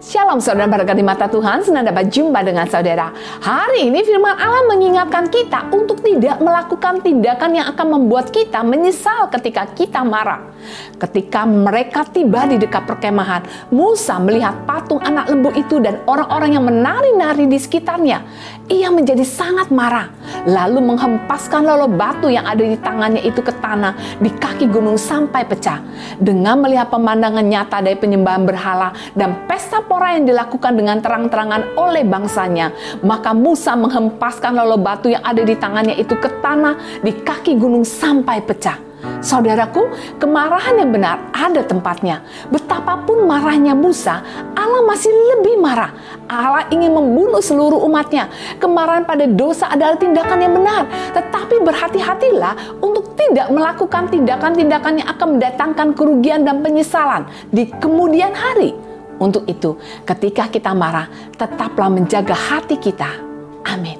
Shalom saudara berkat di mata Tuhan, senang dapat jumpa dengan saudara. Hari ini firman Allah mengingatkan kita untuk tidak melakukan tindakan yang akan membuat kita menyesal ketika kita marah. Ketika mereka tiba di dekat perkemahan, Musa melihat patung anak lembu itu dan orang-orang yang menari-nari di sekitarnya. Ia menjadi sangat marah, lalu menghempaskan lolo batu yang ada di tangannya itu ke tanah di kaki gunung sampai pecah. Dengan melihat pemandangan nyata dari penyembahan berhala dan pesta pora yang dilakukan dengan terang-terangan oleh bangsanya, maka Musa menghempaskan lolo batu yang ada di tangannya itu ke tanah di kaki gunung sampai pecah. Saudaraku, kemarahan yang benar ada tempatnya. Betapapun marahnya Musa, Allah masih lebih marah. Allah ingin membunuh seluruh umatnya. Kemarahan pada dosa adalah tindakan yang benar. Tetapi berhati-hatilah untuk tidak melakukan tindakan-tindakan yang akan mendatangkan kerugian dan penyesalan di kemudian hari. Untuk itu, ketika kita marah, tetaplah menjaga hati kita. Amin.